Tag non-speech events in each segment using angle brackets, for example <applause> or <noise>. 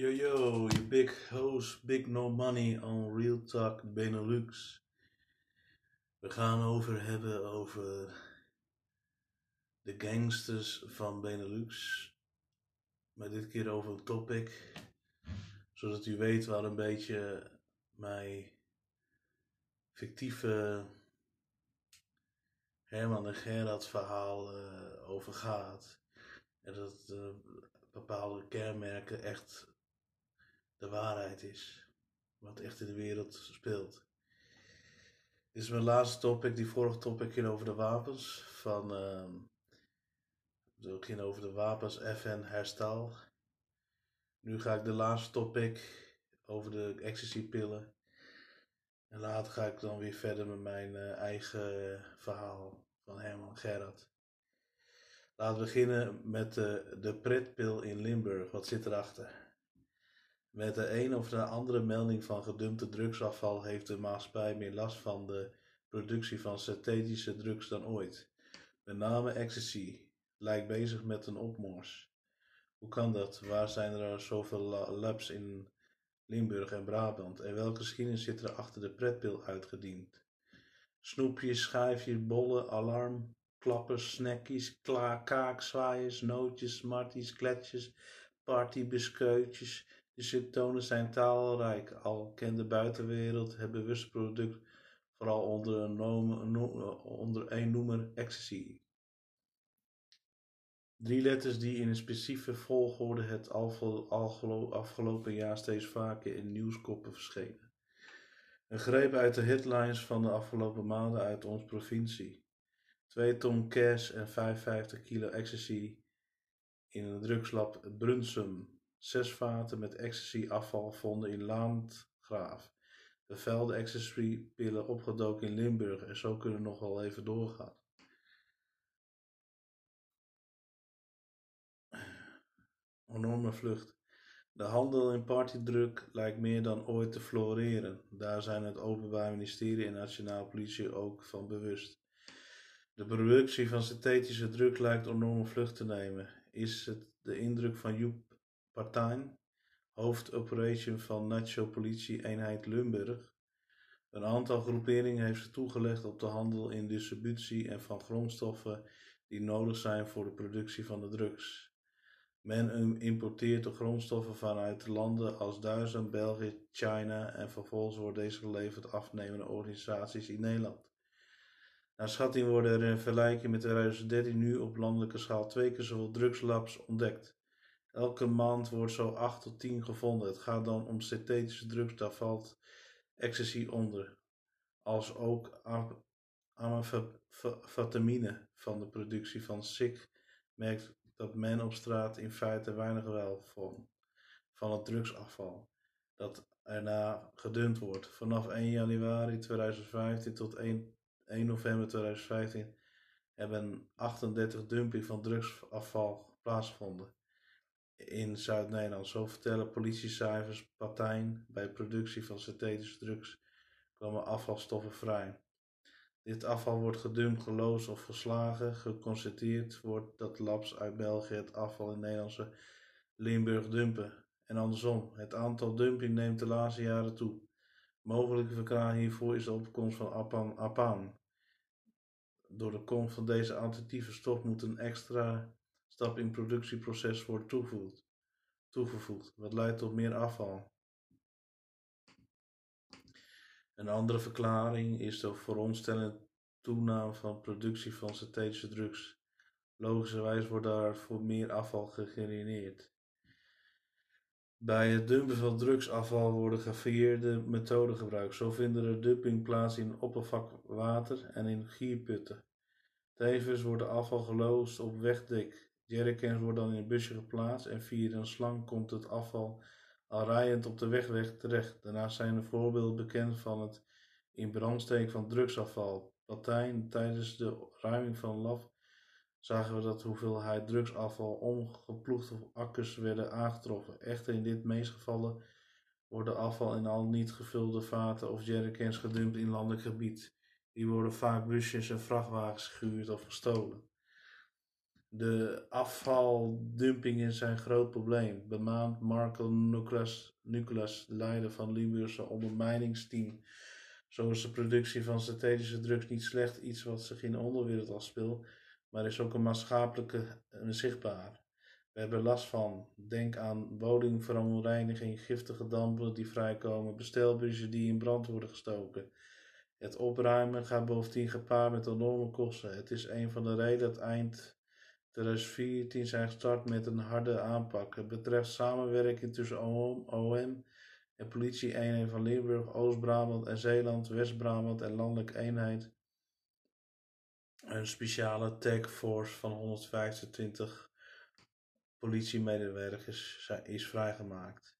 Yo yo, je big host, big no money on Real Talk Benelux. We gaan over hebben over de gangsters van Benelux. Maar dit keer over een topic, zodat u weet waar een beetje mijn fictieve Herman en Gerard verhaal uh, over gaat. En dat uh, bepaalde kenmerken echt de waarheid is. Wat echt in de wereld speelt. Dit is mijn laatste topic. Die vorige topic ging over de wapens. Van, uh, ging over de wapens FN herstel. Nu ga ik de laatste topic over de ecstasy pillen. En later ga ik dan weer verder met mijn uh, eigen verhaal van Herman Gerard. Laten we beginnen met de, de pretpil in Limburg. Wat zit erachter? Met de een of de andere melding van gedumpte drugsafval heeft de maatschappij meer last van de productie van synthetische drugs dan ooit. Met name ecstasy lijkt bezig met een opmars. Hoe kan dat? Waar zijn er zoveel labs in Limburg en Brabant? En welke geschiedenis zit er achter de pretpil uitgediend? Snoepjes, schijfjes, bollen, alarm, klappers, snackies, kaakzwaaiers, nootjes, smarties, kletsjes, partybiscuitjes de symptomen zijn talrijk, al kent de buitenwereld het bewuste product vooral onder, een onder één noemer ecstasy. Drie letters die in een specifieke volgorde het afgelopen jaar steeds vaker in nieuwskoppen verschenen. Een greep uit de headlines van de afgelopen maanden uit onze provincie. 2 ton cash en 55 kilo ecstasy in een drugslab Brunsum zes vaten met ecstasy-afval vonden in Landgraaf. De velde ecstasy-pillen opgedoken in Limburg en zo kunnen we nog wel even doorgaan. Enorme vlucht. De handel in partydruk lijkt meer dan ooit te floreren. Daar zijn het Openbaar Ministerie en Nationale Politie ook van bewust. De productie van synthetische druk lijkt enorme vlucht te nemen. Is het de indruk van Joep Partijn, hoofdoperation van Nacho Politie Eenheid Limburg. Een aantal groeperingen heeft ze toegelegd op de handel in distributie en van grondstoffen die nodig zijn voor de productie van de drugs. Men importeert de grondstoffen vanuit landen als Duitsland, België, China en vervolgens wordt deze geleverd afnemende organisaties in Nederland. Naar schatting worden er in vergelijking met 2013 nu op landelijke schaal twee keer zoveel drugslabs ontdekt. Elke maand wordt zo 8 tot 10 gevonden. Het gaat dan om synthetische drugs, daar valt ecstasy onder. Als ook amfetamine van de productie van SIC merkt dat men op straat in feite weinig wel van, van het drugsafval dat erna gedund wordt. Vanaf 1 januari 2015 tot 1, 1 november 2015 hebben 38 dumping van drugsafval plaatsgevonden in Zuid-Nederland. Zo vertellen politiecijfers Patijn bij productie van synthetische drugs komen afvalstoffen vrij. Dit afval wordt gedumpt, geloosd of geslagen. Geconstateerd wordt dat labs uit België het afval in Nederlandse Limburg dumpen. En andersom, het aantal dumping neemt de laatste jaren toe. Mogelijke verklaring hiervoor is de opkomst van apan, apaan. Door de komst van deze alternatieve stof moet een extra stap in het productieproces wordt toegevoegd, toegevoegd, wat leidt tot meer afval. Een andere verklaring is de vooronderstellende toename van productie van synthetische drugs. Logischerwijs wordt daarvoor meer afval gegenereerd. Bij het dumpen van drugsafval worden gevarieerde methoden gebruikt. Zo vinden er dumping plaats in oppervlakwater en in gierputten. Tevens wordt afval geloosd op wegdek Jerrycans worden dan in een busje geplaatst en via een slang komt het afval al rijend op de wegweg terecht. Daarnaast zijn er voorbeelden bekend van het in van drugsafval. Latijn, tijdens de ruiming van LAF zagen we dat hoeveelheid drugsafval omgeploegde akkers werden aangetroffen. Echter in dit meest gevallen worden afval in al niet gevulde vaten of jerrycans gedumpt in landelijk gebied. Die worden vaak busjes en vrachtwagens gehuurd of gestolen. De afvaldumping is een groot probleem. Bemaand Marco de leider van Limburgse ondermijningsteam. Zo is de productie van synthetische drugs niet slecht iets wat zich in de onderwereld afspeelt, maar is ook een maatschappelijke en zichtbaar. We hebben last van. Denk aan woningverontreiniging, giftige dampen die vrijkomen, bestelbussen die in brand worden gestoken. Het opruimen gaat bovendien gepaard met enorme kosten. Het is een van de redenen dat eind 2014 zijn gestart met een harde aanpak. Het betreft samenwerking tussen OM, en politie-eenheid van Limburg, Oost-Brabant en Zeeland, West-Brabant en landelijke eenheid. Een speciale taskforce van 125 politiemedewerkers is vrijgemaakt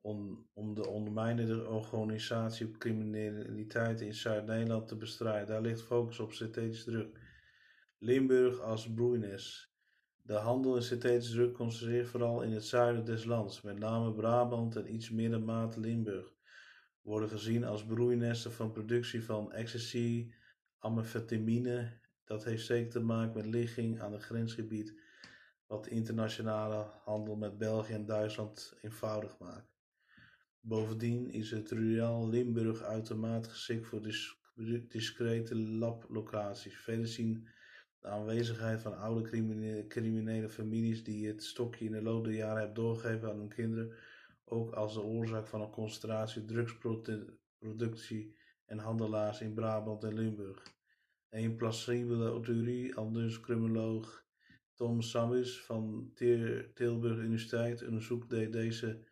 om, om de ondermijnende organisatie op criminaliteit in Zuid-Nederland te bestrijden. Daar ligt focus op synthetische druk. Limburg als broeinis. De handel in synthetische druk concentreert vooral in het zuiden des lands, met name Brabant en iets middenmaat Limburg, worden gezien als broeinesten van productie van ecstasy, amfetamine. Dat heeft zeker te maken met ligging aan het grensgebied, wat de internationale handel met België en Duitsland eenvoudig maakt. Bovendien is het Rural Limburg uitermate geschikt voor discrete lablocaties. Verder zien de aanwezigheid van oude criminele, criminele families die het stokje in de loop der jaren hebben doorgegeven aan hun kinderen, ook als de oorzaak van een concentratie drugsproductie en handelaars in Brabant en Limburg. Een plausibele theorie, aldus criminoloog Tom Samus van Tilburg Universiteit onderzoekt deze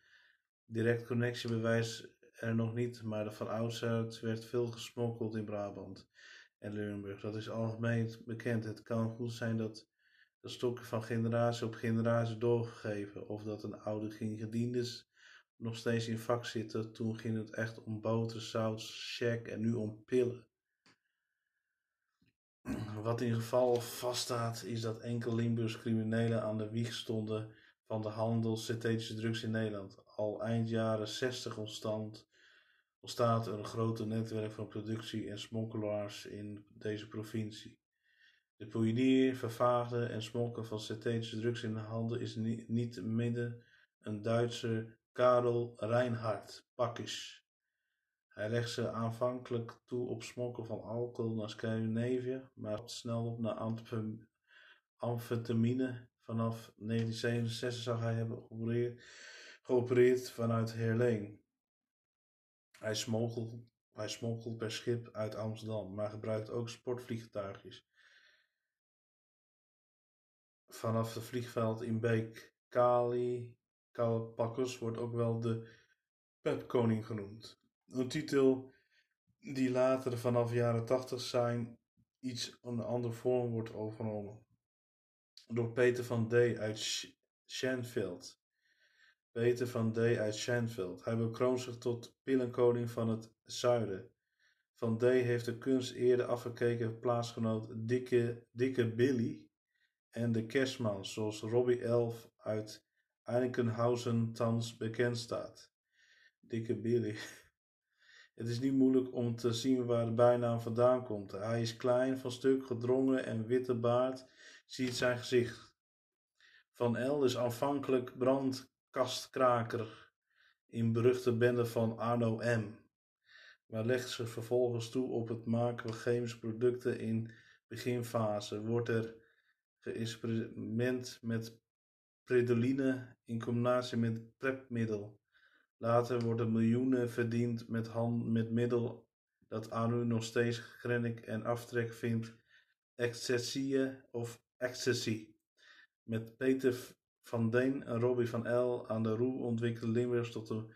direct connectiebewijs er nog niet, maar van oudsher werd veel gesmokkeld in Brabant en Limburg. Dat is algemeen bekend. Het kan goed zijn dat de stokken van generatie op generatie doorgegeven, of dat een oude gediendes nog steeds in vak zitten. Toen ging het echt om boter, zout, check en nu om pillen. Wat in geval vaststaat is dat enkel Limburgs criminelen aan de wieg stonden van de handel synthetische drugs in Nederland. Al eind jaren 60 ontstond ontstaat een groot netwerk van productie- en smokkelaars in deze provincie. De pionier, vervaagde en smokken van synthetische drugs in de handel is niet midden een Duitse Karel Reinhard Pakkis. Hij legt ze aanvankelijk toe op smokken van alcohol naar Scandinavië, maar snel op naar amfetamine. Vanaf 1967 zou hij hebben geopereerd vanuit Heerleen. Hij smokkelt, hij per schip uit Amsterdam, maar gebruikt ook sportvliegtuigjes. Vanaf het vliegveld in Beek Kali, wordt ook wel de Pepkoning genoemd. Een titel die later vanaf jaren 80 zijn iets een andere vorm wordt overgenomen. Door Peter van D. uit Schenveld. Peter van D. uit Schijnveld. Hij bekroont zich tot pillenkoning van het zuiden. Van D. heeft de kunst eerder afgekeken plaatsgenoot Dikke, Dikke Billy en de kerstman, zoals Robbie Elf uit Einikenhausen thans bekend staat. Dikke Billy. <laughs> Het is niet moeilijk om te zien waar de bijnaam vandaan komt. Hij is klein, van stuk, gedrongen en witte baard ziet zijn gezicht. Van L is aanvankelijk brand kastkraker in beruchte bende van Arno M. Maar legt zich vervolgens toe op het maken van chemische producten in beginfase. Wordt er geëxperiment met predoline in combinatie met prepmiddel. Later worden miljoenen verdiend met, hand, met middel dat Anu nog steeds grennik en aftrek vindt, ecstasy of ecstasy. Met Peter van Deen en Robbie van L. aan de Roe ontwikkelde Limburgs tot een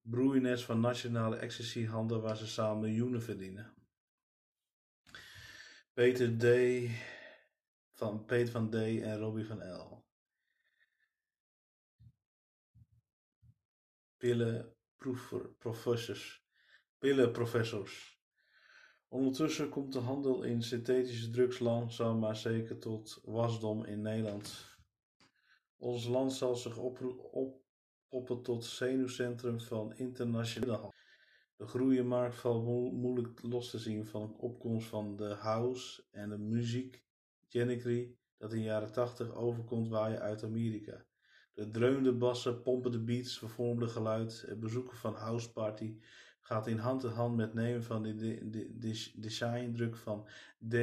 broeienes van nationale ecstasy-handel waar ze samen miljoenen verdienen. Peter D. van Peter van D. en Robbie van L. Pillenprofessors. Pillenprofessors. Ondertussen komt de handel in synthetische drugs langzaam maar zeker tot wasdom in Nederland. Ons land zal zich oppoppen tot zenuwcentrum van internationale handel. De groeiende valt moeilijk los te zien van de opkomst van de house en de muziek, generic dat in de jaren 80 overkomt waaien uit Amerika. De dreunende bassen, pompende beats, vervormde geluid, het bezoeken van houseparty gaat in hand in hand met nemen van de, de, de, de designdruk van D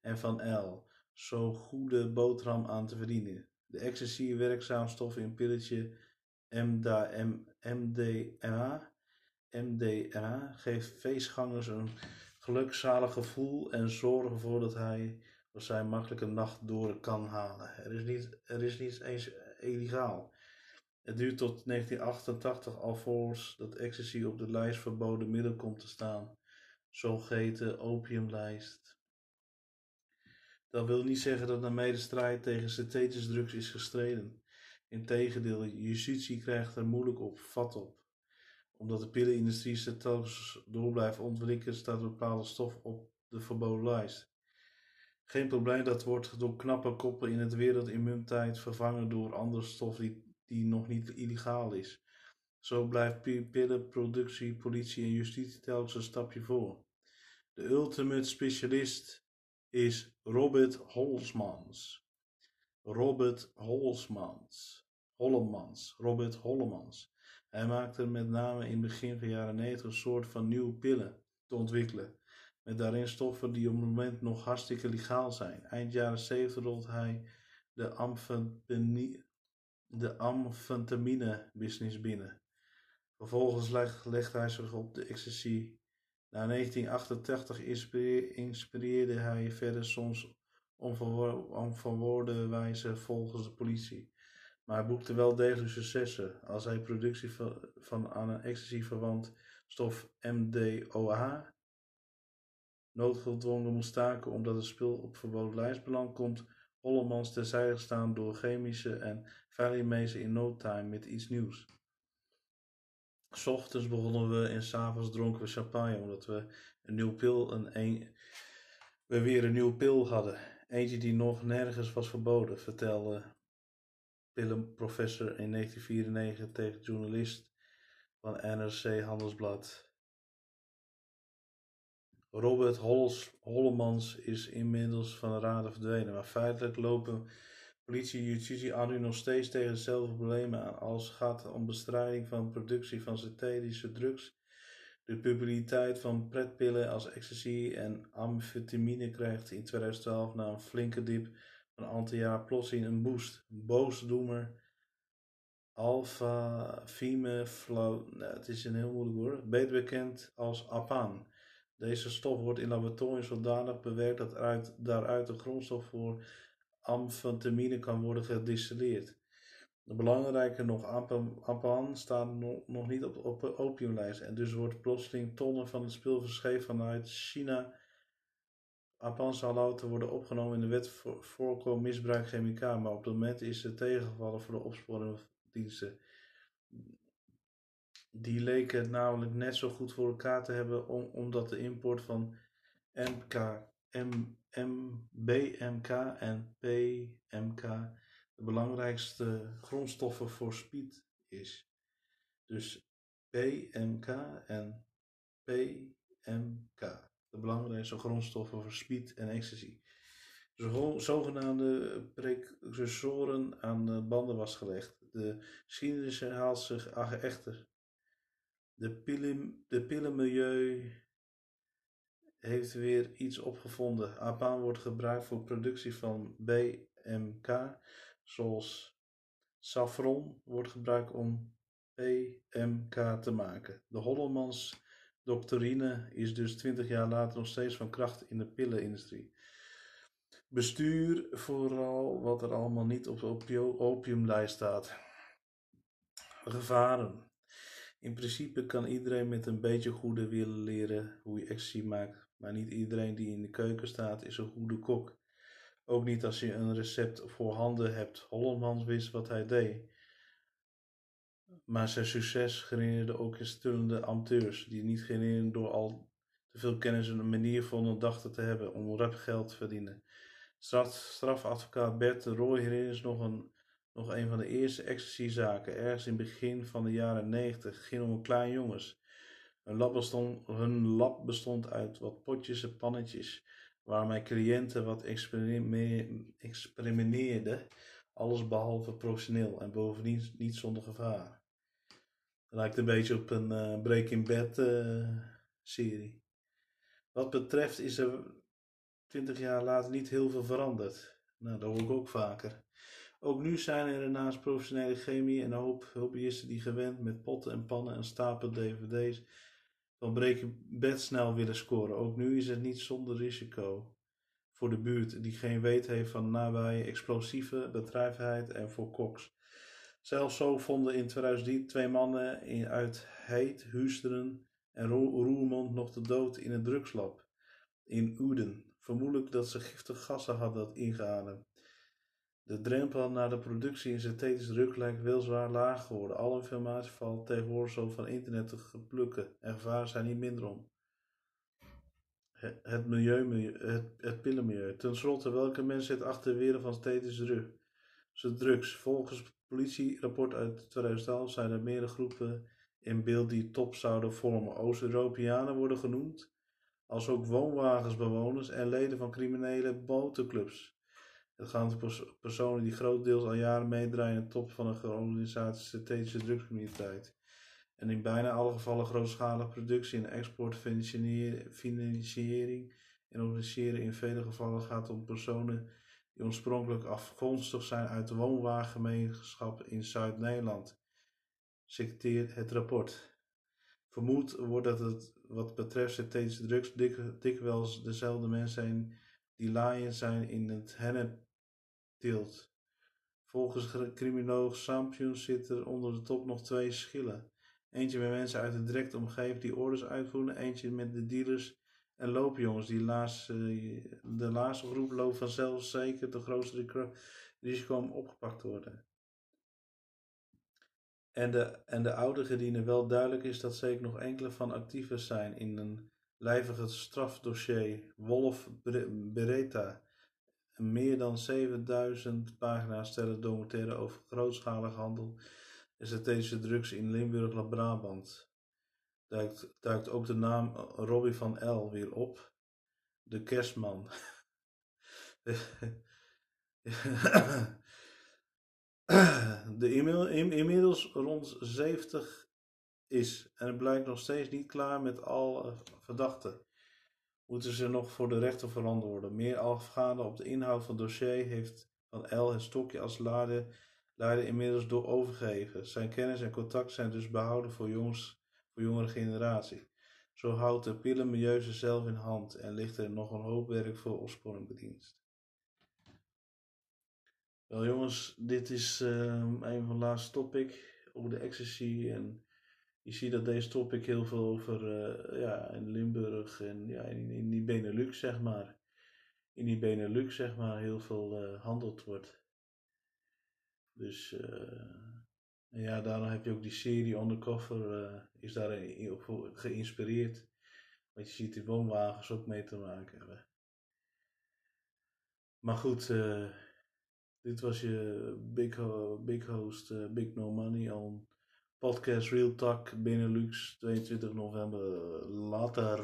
en van L. Zo goede boterham aan te verdienen. De ecstasy werkzaamstof in pilletje MDMA, geeft feestgangers een gelukzalig gevoel en zorgen ervoor dat hij of zij makkelijk een nacht door kan halen. Er is niet, er is niet eens illegaal. Het duurt tot 1988 alvorens dat ecstasy op de lijst verboden middel komt te staan, zogeheten opiumlijst. Dat wil niet zeggen dat de strijd tegen synthetische drugs is gestreden. Integendeel, justitie krijgt er moeilijk op, vat op. Omdat de pillenindustrie zich telkens door blijft ontwikkelen, staat een bepaalde stof op de verboden lijst. Geen probleem, dat wordt door knappe koppen in het wereldimmuniteit vervangen door andere stof die, die nog niet illegaal is. Zo blijft pillenproductie, politie en justitie telkens een stapje voor. De ultimate specialist is Robert Holmans. Robert Holmans. Hollemans. Robert Hollemans. Hij maakte met name in het begin van jaren 90 een soort van nieuwe pillen te ontwikkelen met daarin stoffen die op het moment nog hartstikke legaal zijn. Eind jaren 70 rolt hij de, de amfetamine business binnen. Vervolgens legt hij zich op de ecstasy. Na 1988 inspireerde hij verder soms onverwoorde wijze volgens de politie. Maar boekte wel degelijk successen als hij productie van, aan een ecstasy verwant stof MDOA noodgedwongen moest staken omdat het spul op verboden lijst beland, komt Hollemans terzijde gestaan door chemische en veilingmezen in no time met iets nieuws. S ochtends begonnen we en s'avonds dronken we champagne omdat we een nieuwe pil, een, een, we weer een nieuwe pil hadden. Eentje die nog nergens was verboden, vertelde pillenprofessor in 1994 tegen journalist van NRC Handelsblad. Robert Hollemans is inmiddels van de raden verdwenen, maar feitelijk lopen politie en justitie aan nu nog steeds tegen dezelfde problemen aan als het gaat om bestrijding van productie van synthetische drugs. De publiciteit van pretpillen als ecstasy en amfetamine krijgt in 2012 na een flinke dip van een aantal jaar plotseling een boost. Boosdoemer alpha fime flow, nou, het is een heel moeilijk woord, beter bekend als APAN deze stof wordt in laboratoriums zodanig bewerkt dat uit, daaruit de grondstof voor amfetamine kan worden gedistilleerd. De belangrijke nog, Apan staat nog, niet op, de opiumlijst en dus wordt plotseling tonnen van het spul verscheept vanuit China. Apan zal later worden opgenomen in de wet voor voorkomen misbruik chemica, maar op het moment is het tegengevallen voor de opsporingsdiensten. Die leken het namelijk net zo goed voor elkaar te hebben omdat de import van MK, BMK en PMK de belangrijkste grondstoffen voor speed is. Dus PMK en PMK, de belangrijkste grondstoffen voor speed en ecstasy. Dus zogenaamde precursoren aan de banden was gelegd. De geschiedenis haalt zich echter de, pillen, de pillenmilieu heeft weer iets opgevonden. Apaan wordt gebruikt voor productie van BMK, zoals saffron wordt gebruikt om PMK te maken. De Hollemans doctrine is dus 20 jaar later nog steeds van kracht in de pillenindustrie. Bestuur vooral wat er allemaal niet op de opiumlijst staat. Gevaren. In principe kan iedereen met een beetje goede wil leren hoe je ecstasy maakt, maar niet iedereen die in de keuken staat is een goede kok. Ook niet als je een recept voorhanden hebt. Hollemans wist wat hij deed. Maar zijn succes genereerde ook in stullende amateurs, die niet genereerden door al te veel kennis en een manier vonden dachten te hebben om rap geld te verdienen. Straf, strafadvocaat Bert de Rooij is nog een nog een van de eerste ecstasy-zaken, ergens in het begin van de jaren 90, ging om een klein jongens. Hun lab, bestond, hun lab bestond uit wat potjes en pannetjes. waar mijn cliënten wat experimenteerden, alles behalve professioneel en bovendien niet zonder gevaar. Lijkt een beetje op een uh, Breaking Bad uh, serie. Wat betreft is er 20 jaar later niet heel veel veranderd. Nou, dat hoor ik ook vaker. Ook nu zijn er naast professionele chemie een hoop hobbyisten die gewend met potten en pannen en stapel dvd's van Breaking Bad snel willen scoren. Ook nu is het niet zonder risico voor de buurt die geen weet heeft van nabije explosieve bedrijvigheid en voor koks. Zelfs zo vonden in 2003 twee mannen in, uit Heet, Huusteren en Roermond nog de dood in een drugslab in Uden. Vermoedelijk dat ze giftige gassen hadden ingeademd. De drempel naar de productie in synthetisch druk lijkt weliswaar laag geworden. Alle informatie valt tegenwoordig zo van internet te plukken en gevaren zijn niet minder om. Het, milieu, het, het pillenmilieu. Ten slotte, welke mensen zit achter de wereld van synthetische druk? drugs. Volgens politierapport uit 2012 zijn er meerdere groepen in beeld die top zouden vormen. Oost-Europeanen worden genoemd, als ook woonwagensbewoners en leden van criminele botenclubs. Het gaat om personen die grotendeels al jaren meedraaien in de top van een georganiseerde strategische drugscommuniteit. En in bijna alle gevallen grootschalige productie en export, financiering en organiseren. In vele gevallen gaat het om personen die oorspronkelijk afkomstig zijn uit de woonwagengemeenschap in Zuid-Nederland. Citeert het rapport. Vermoed wordt dat het wat betreft synthetische drugs dikwijls dezelfde mensen zijn die laaien zijn in het hennepteelt. Volgens criminoloog Sampion zitten er onder de top nog twee schillen. Eentje met mensen uit de directe omgeving die orders uitvoeren, eentje met de dealers en loopjongens. Die laatste, de laatste groep loopt vanzelf zeker de grootste risico om opgepakt te worden. En de, en de dienen wel duidelijk is dat zeker nog enkele van actieven zijn in een lijvige strafdossier Wolf Beretta. Meer dan 7000 pagina's stellen documentaire over grootschalige handel en synthetische drugs in Limburg-Brabant. Duikt, duikt ook de naam Robbie van L weer op. De kerstman. <laughs> de inmiddels rond 70 is en het blijkt nog steeds niet klaar met alle verdachten. Moeten ze nog voor de rechter verantwoorden. Meer afgaande op de inhoud van het dossier heeft Van L het stokje als leider, leider inmiddels door overgegeven. Zijn kennis en contact zijn dus behouden voor, jongs, voor jongere generatie. Zo houdt de pillenmilieu zelf in hand en ligt er nog een hoop werk voor opsporingbedienst. Wel jongens, dit is uh, een van de laatste topic over de ecstasy en je ziet dat deze topic heel veel over uh, ja, in Limburg en ja, in, in, die Benelux, zeg maar. In die Benelux, zeg maar, heel veel uh, handeld wordt. Dus uh, ja, daarom heb je ook die serie Undercover, is daarin geïnspireerd. Want je ziet die woonwagens ook mee te maken hebben. Maar goed, dit was je big, big host, Big No Money on podcast Real Talk Benelux 22 november. Later.